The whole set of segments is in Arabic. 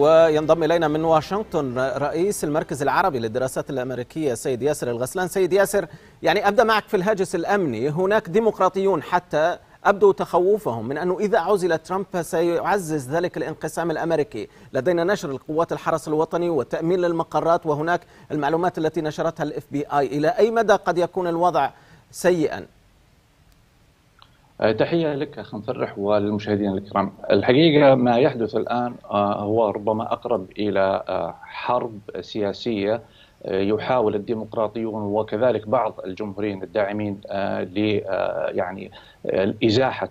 وينضم إلينا من واشنطن رئيس المركز العربي للدراسات الأمريكية سيد ياسر الغسلان. سيد ياسر يعني أبدأ معك في الهاجس الأمني. هناك ديمقراطيون حتى أبدوا تخوفهم من أنه إذا عزل ترامب سيعزز ذلك الانقسام الأمريكي. لدينا نشر القوات الحرس الوطني والتأمين للمقرات وهناك المعلومات التي نشرتها ال FBI إلى أي مدى قد يكون الوضع سيئا؟ تحية لك أخ مفرح وللمشاهدين الكرام. الحقيقة ما يحدث الآن هو ربما أقرب إلى حرب سياسية يحاول الديمقراطيون وكذلك بعض الجمهوريين الداعمين ل يعني إزاحة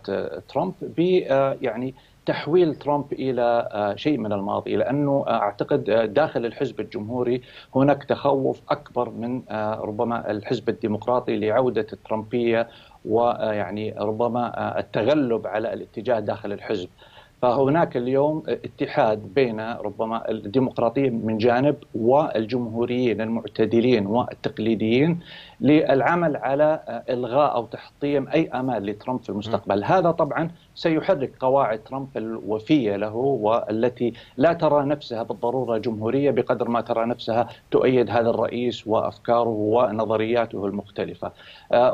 ترامب ب يعني تحويل ترامب إلى شيء من الماضي لأنه أعتقد داخل الحزب الجمهوري هناك تخوف أكبر من ربما الحزب الديمقراطي لعودة الترامبية ويعني ربما التغلب على الاتجاه داخل الحزب. فهناك اليوم اتحاد بين ربما الديمقراطيين من جانب والجمهوريين المعتدلين والتقليديين للعمل على إلغاء أو تحطيم أي امال لترامب في المستقبل، هذا طبعا سيحرك قواعد ترامب الوفية له والتي لا ترى نفسها بالضرورة جمهورية بقدر ما ترى نفسها تؤيد هذا الرئيس وأفكاره ونظرياته المختلفة.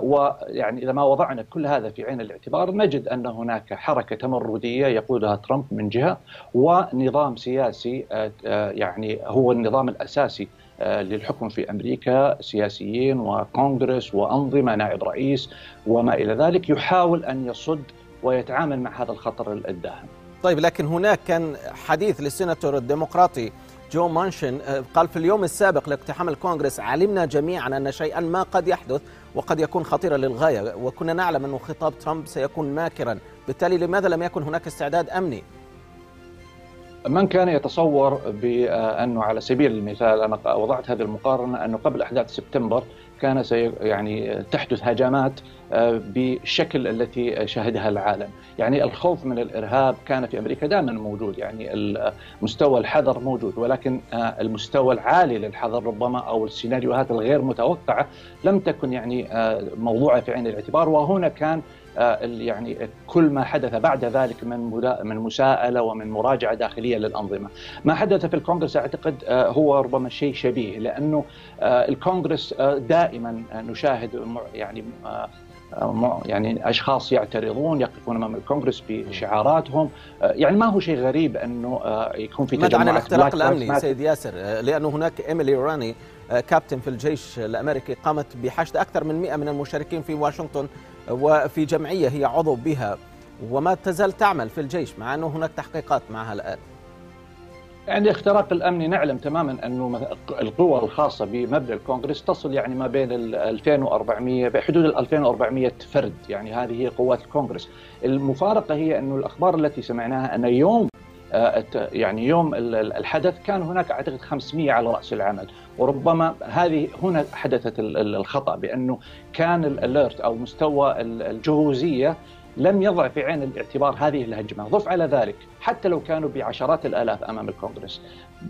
ويعني إذا ما وضعنا كل هذا في عين الاعتبار نجد أن هناك حركة تمردية يقودها ترامب من جهة ونظام سياسي يعني هو النظام الأساسي للحكم في أمريكا سياسيين وكونغرس وأنظمة نائب رئيس وما إلى ذلك يحاول أن يصد ويتعامل مع هذا الخطر الداهم. طيب لكن هناك كان حديث للسيناتور الديمقراطي جو مانشن قال في اليوم السابق لاقتحام الكونغرس علمنا جميعا أن شيئا ما قد يحدث وقد يكون خطيرا للغاية وكنا نعلم انه خطاب ترامب سيكون ماكرا، بالتالي لماذا لم يكن هناك استعداد أمني؟ من كان يتصور بانه على سبيل المثال أنا وضعت هذه المقارنة أنه قبل أحداث سبتمبر كان سي يعني تحدث هجمات بالشكل التي شهدها العالم، يعني الخوف من الإرهاب كان في أمريكا دائما موجود، يعني مستوى الحذر موجود ولكن المستوى العالي للحذر ربما أو السيناريوهات الغير متوقعة لم تكن يعني موضوعة في عين الاعتبار. وهنا كان يعني كل ما حدث بعد ذلك من من مساءلة ومن مراجعة داخلية للأنظمة. ما حدث في الكونغرس أعتقد هو ربما شيء شبيه لأنه الكونغرس دائما نشاهد يعني يعني أشخاص يعترضون يقفون أمام الكونغرس بشعاراتهم. يعني ما هو شيء غريب أنه يكون في تجمعات. ماذا عن الاختراق الأمني سيد ياسر. لأنه هناك إيميلي راني كابتن في الجيش الأمريكي قامت بحشد أكثر من 100 من المشاركين في واشنطن وفي جمعية هي عضو بها. وما تزال تعمل في الجيش مع أنه هناك تحقيقات معها الآن. يعني الاختراق الامني نعلم تماما أنه القوى الخاصة بمبنى الكونغرس تصل يعني ما بين ال 2400 بحدود ال 2400 فرد يعني هذه هي قوات الكونغرس. المفارقة هي أنه الأخبار التي سمعناها أن يوم يعني يوم الحدث كان هناك أعتقد 500 على رأس العمل وربما هذه هنا حدثت الخطأ بأنه كان الأليرت أو مستوى الجهوزية لم يضع في عين الاعتبار هذه الهجمه، ضف على ذلك حتى لو كانوا بعشرات الآلاف أمام الكونغرس،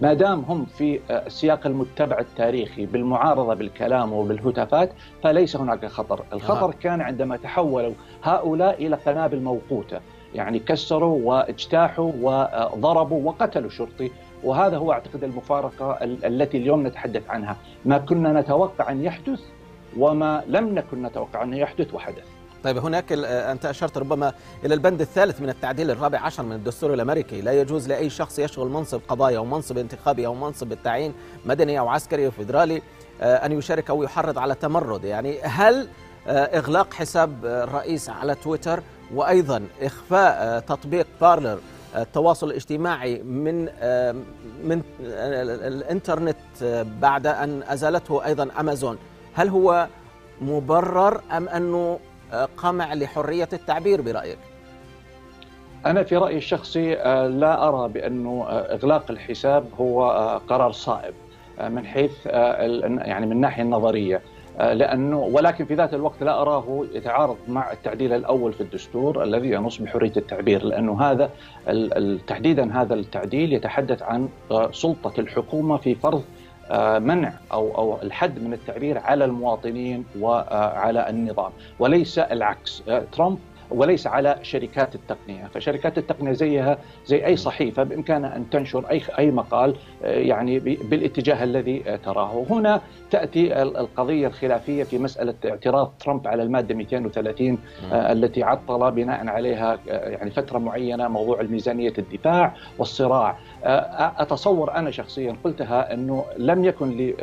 ما دام هم في السياق المتبع التاريخي بالمعارضة بالكلام وبالهتافات فليس هناك خطر، الخطر آه. كان عندما تحولوا هؤلاء إلى قنابل موقوتة، يعني كسروا واجتاحوا وضربوا وقتلوا شرطي. وهذا هو أعتقد المفارقة التي اليوم نتحدث عنها، ما كنا نتوقع أن يحدث وما لم نكن نتوقع انه يحدث وحدث. طيب هناك أنت أشرت ربما إلى البند الثالث من التعديل الرابع عشر من الدستور الأمريكي، لا يجوز لأي شخص يشغل منصب قضائي أو منصب انتخابي أو منصب التعيين مدني أو عسكري أو فيدرالي أن يشارك أو يحرض على تمرد، يعني هل إغلاق حساب الرئيس على تويتر وأيضا إخفاء تطبيق بارلر التواصل الاجتماعي من من الإنترنت بعد أن أزالته أيضا أمازون هل هو مبرر أم أنه قمع لحرية التعبير برأيك. أنا في رأيي الشخصي لا أرى بانه إغلاق الحساب هو قرار صائب من حيث يعني من الناحيه النظرية. لأنه ولكن في ذات الوقت لا أراه يتعارض مع التعديل الأول في الدستور الذي ينص بحرية التعبير لأنه هذا تحديدا هذا التعديل يتحدث عن سلطة الحكومة في فرض منع أو أو الحد من التعبير على المواطنين وعلى النظام. وليس العكس. ترامب وليس على شركات التقنية، فشركات التقنية زيها زي أي صحيفة بإمكانها أن تنشر أي أي مقال يعني بالاتجاه الذي تراه، وهنا تأتي القضية الخلافية في مسألة اعتراض ترامب على المادة 230 التي عطل بناء عليها يعني فترة معينة موضوع الميزانية الدفاع والصراع، أتصور أنا شخصيا قلتها أنه لم يكن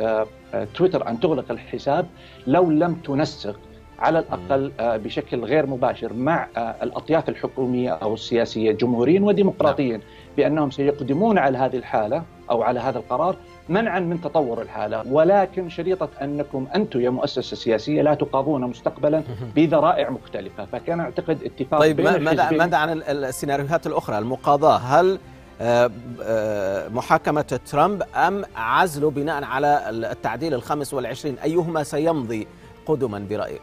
لتويتر أن تغلق الحساب لو لم تنسق على الأقل بشكل غير مباشر مع الأطياف الحكومية أو السياسية جمهوريين وديمقراطيين بأنهم سيقدمون على هذه الحالة أو على هذا القرار منعا من تطور الحالة. ولكن شريطة أنكم أنتم يا مؤسسة سياسية لا تقاضون مستقبلا بذرائع مختلفة. فكان أعتقد اتفاق طيب بين ماذا ماذا عن السيناريوهات الأخرى؟ المقاضاة هل محاكمة ترامب أم عزله بناء على التعديل الخامس والعشرين؟ أيهما سيمضي قدما برأيك؟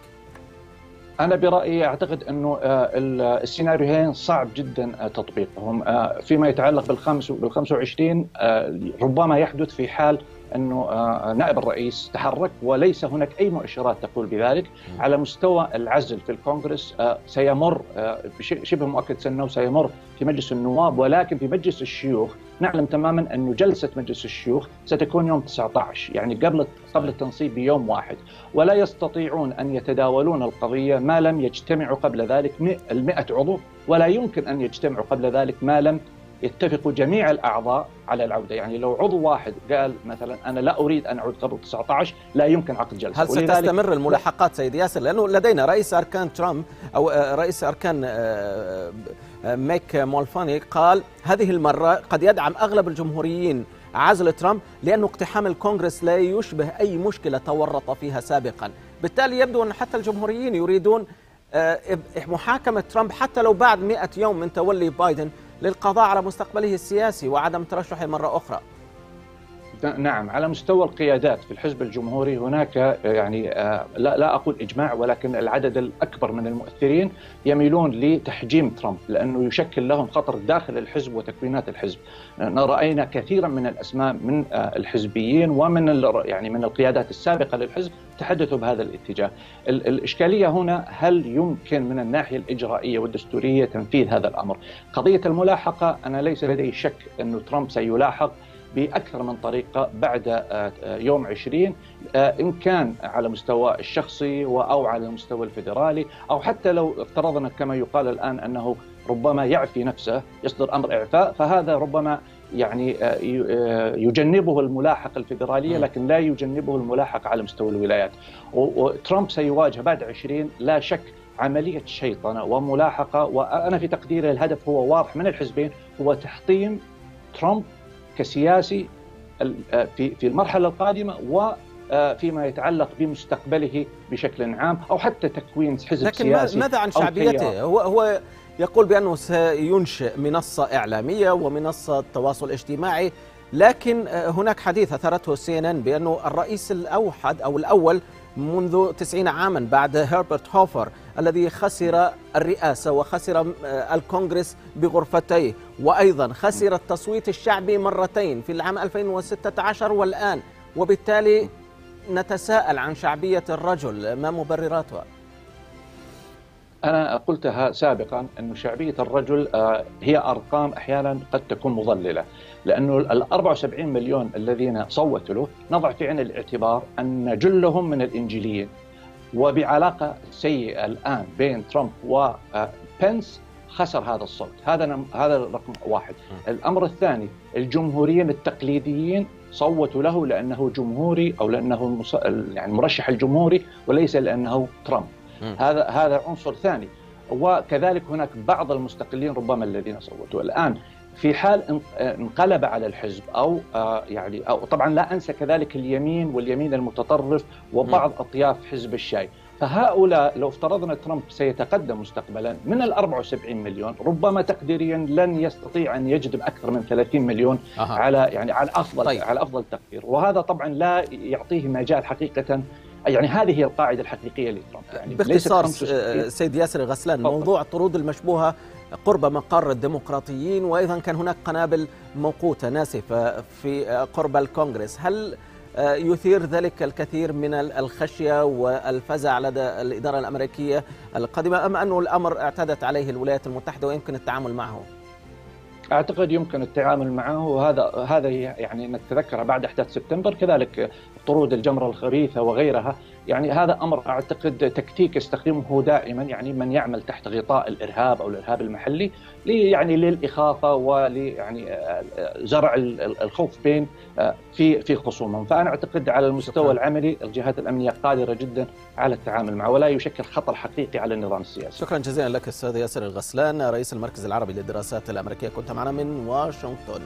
أنا برأيي أعتقد أنه السيناريوهين صعب جدا تطبيقهم. فيما يتعلق بالخمس وعشرين ربما يحدث في حال انه نائب الرئيس تحرك وليس هناك أي مؤشرات تقول بذلك. على مستوى العزل في الكونغرس سيمر شبه مؤكد انه سيمر في مجلس النواب ولكن في مجلس الشيوخ. نعلم تماما أنه جلسة مجلس الشيوخ ستكون يوم 19 يعني قبل قبل التنصيب بيوم واحد. ولا يستطيعون أن يتداولون القضية ما لم يجتمعوا قبل ذلك ال عضو ولا يمكن أن يجتمعوا قبل ذلك ما لم يتفق جميع الأعضاء على العودة، يعني لو عضو واحد قال مثلا أنا لا أريد أن أعود قبل 19 لا يمكن عقد جلسة. هل ستستمر الملاحقات سيد ياسر؟ لأنه لدينا رئيس أركان ترامب أو رئيس أركان ميك مولفاني قال هذه المرة قد يدعم أغلب الجمهوريين عزل ترامب لأنه اقتحام الكونغرس لا يشبه أي مشكلة تورط فيها سابقا بالتالي يبدو أن حتى الجمهوريين يريدون محاكمة ترامب حتى لو بعد 100 يوم من تولي بايدن للقضاء على مستقبله السياسي وعدم ترشحه مرة أخرى. نعم على مستوى القيادات في الحزب الجمهوري هناك يعني لا لا أقول إجماع ولكن العدد الأكبر من المؤثرين يميلون لتحجيم ترامب لأنه يشكل لهم خطر داخل الحزب وتكوينات الحزب. رأينا كثيرا من الأسماء من الحزبيين ومن يعني من القيادات السابقة للحزب تحدثوا بهذا الاتجاه. الإشكالية هنا هل يمكن من الناحية الإجرائية والدستورية تنفيذ هذا الأمر؟ قضية الملاحقة أنا ليس لدي شك انه ترامب سيلاحق بأكثر من طريقة بعد يوم 20 إن كان على المستوى الشخصي أو على المستوى الفيدرالي أو حتى لو افترضنا كما يقال الآن أنه ربما يعفي نفسه يصدر أمر إعفاء فهذا ربما يعني يجنبه الملاحقه الفيدرالية لكن لا يجنبه الملاحقه على مستوى الولايات. وترامب سيواجه بعد 20 لا شك عملية شيطنة وملاحقة وأنا في تقديري الهدف هو واضح من الحزبين هو تحطيم ترامب كسياسي في في المرحلة القادمة وفيما يتعلق بمستقبله بشكل عام أو حتى تكوين حزب لكن سياسي ماذا عن شعبيته؟ هو هو يقول بأنه سينشئ منصة إعلامية ومنصة تواصل اجتماعي لكن هناك حديث أثرته سي إن إن بأنه الرئيس الأوحد أو الأول منذ 90 عاما بعد هربرت هوفر الذي خسر الرئاسة وخسر الكونغرس بغرفتيه. وأيضا خسر التصويت الشعبي مرتين في العام 2016 والآن. وبالتالي نتساءل عن شعبية الرجل ما مبرراتها؟ أنا قلتها سابقا أن شعبية الرجل هي أرقام أحيانا قد تكون مضللة. لأنه ال 74 مليون الذين صوتوا له نضع في عين الاعتبار أن جلهم من الإنجيليين. وبعلاقة سيئة الآن بين ترامب وبنس خسر هذا الصوت. هذا هذا رقم واحد. الأمر الثاني الجمهوريين التقليديين صوتوا له لأنه جمهوري أو لأنه يعني مرشح الجمهوري وليس لأنه ترامب. هذا هذا عنصر ثاني. وكذلك هناك بعض المستقلين ربما الذين صوتوا. الآن في حال انقلب على الحزب أو يعني أو طبعا لا أنسى كذلك اليمين واليمين المتطرف وبعض أطياف حزب الشاي. فهؤلاء لو افترضنا ترامب سيتقدم مستقبلا من ال 74 مليون ربما تقديريا لن يستطيع أن يجذب أكثر من 30 مليون أه. على يعني على أفضل طيب. على أفضل تقدير. وهذا طبعا لا يعطيه مجال حقيقه يعني هذه هي القاعدة الحقيقية لترامب. يعني باختصار سيد ياسر غسلان موضوع الطرود المشبوهة قرب مقر الديمقراطيين وأيضا كان هناك قنابل موقوتة ناسفة في قرب الكونغرس. هل يثير ذلك الكثير من الخشية والفزع لدى الإدارة الأمريكية القادمة أم أنه الأمر اعتادت عليه الولايات المتحدة ويمكن التعامل معه؟ أعتقد يمكن التعامل معه. وهذا هذا يعني نتذكر بعد أحداث سبتمبر كذلك طرود الجمرة الخبيثه وغيرها. يعني هذا أمر أعتقد تكتيك يستخدمه دائما يعني من يعمل تحت غطاء الإرهاب أو الإرهاب المحلي يعني للإخافة ول يعني زرع الخوف بين في في خصومهم، فأنا أعتقد على المستوى شكرا. العملي الجهات الأمنية قادرة جدا على التعامل معه ولا يشكل خطر حقيقي على النظام السياسي. شكرا جزيلا لك أستاذ ياسر الغسلان رئيس المركز العربي للدراسات الأمريكية كنت معنا من واشنطن.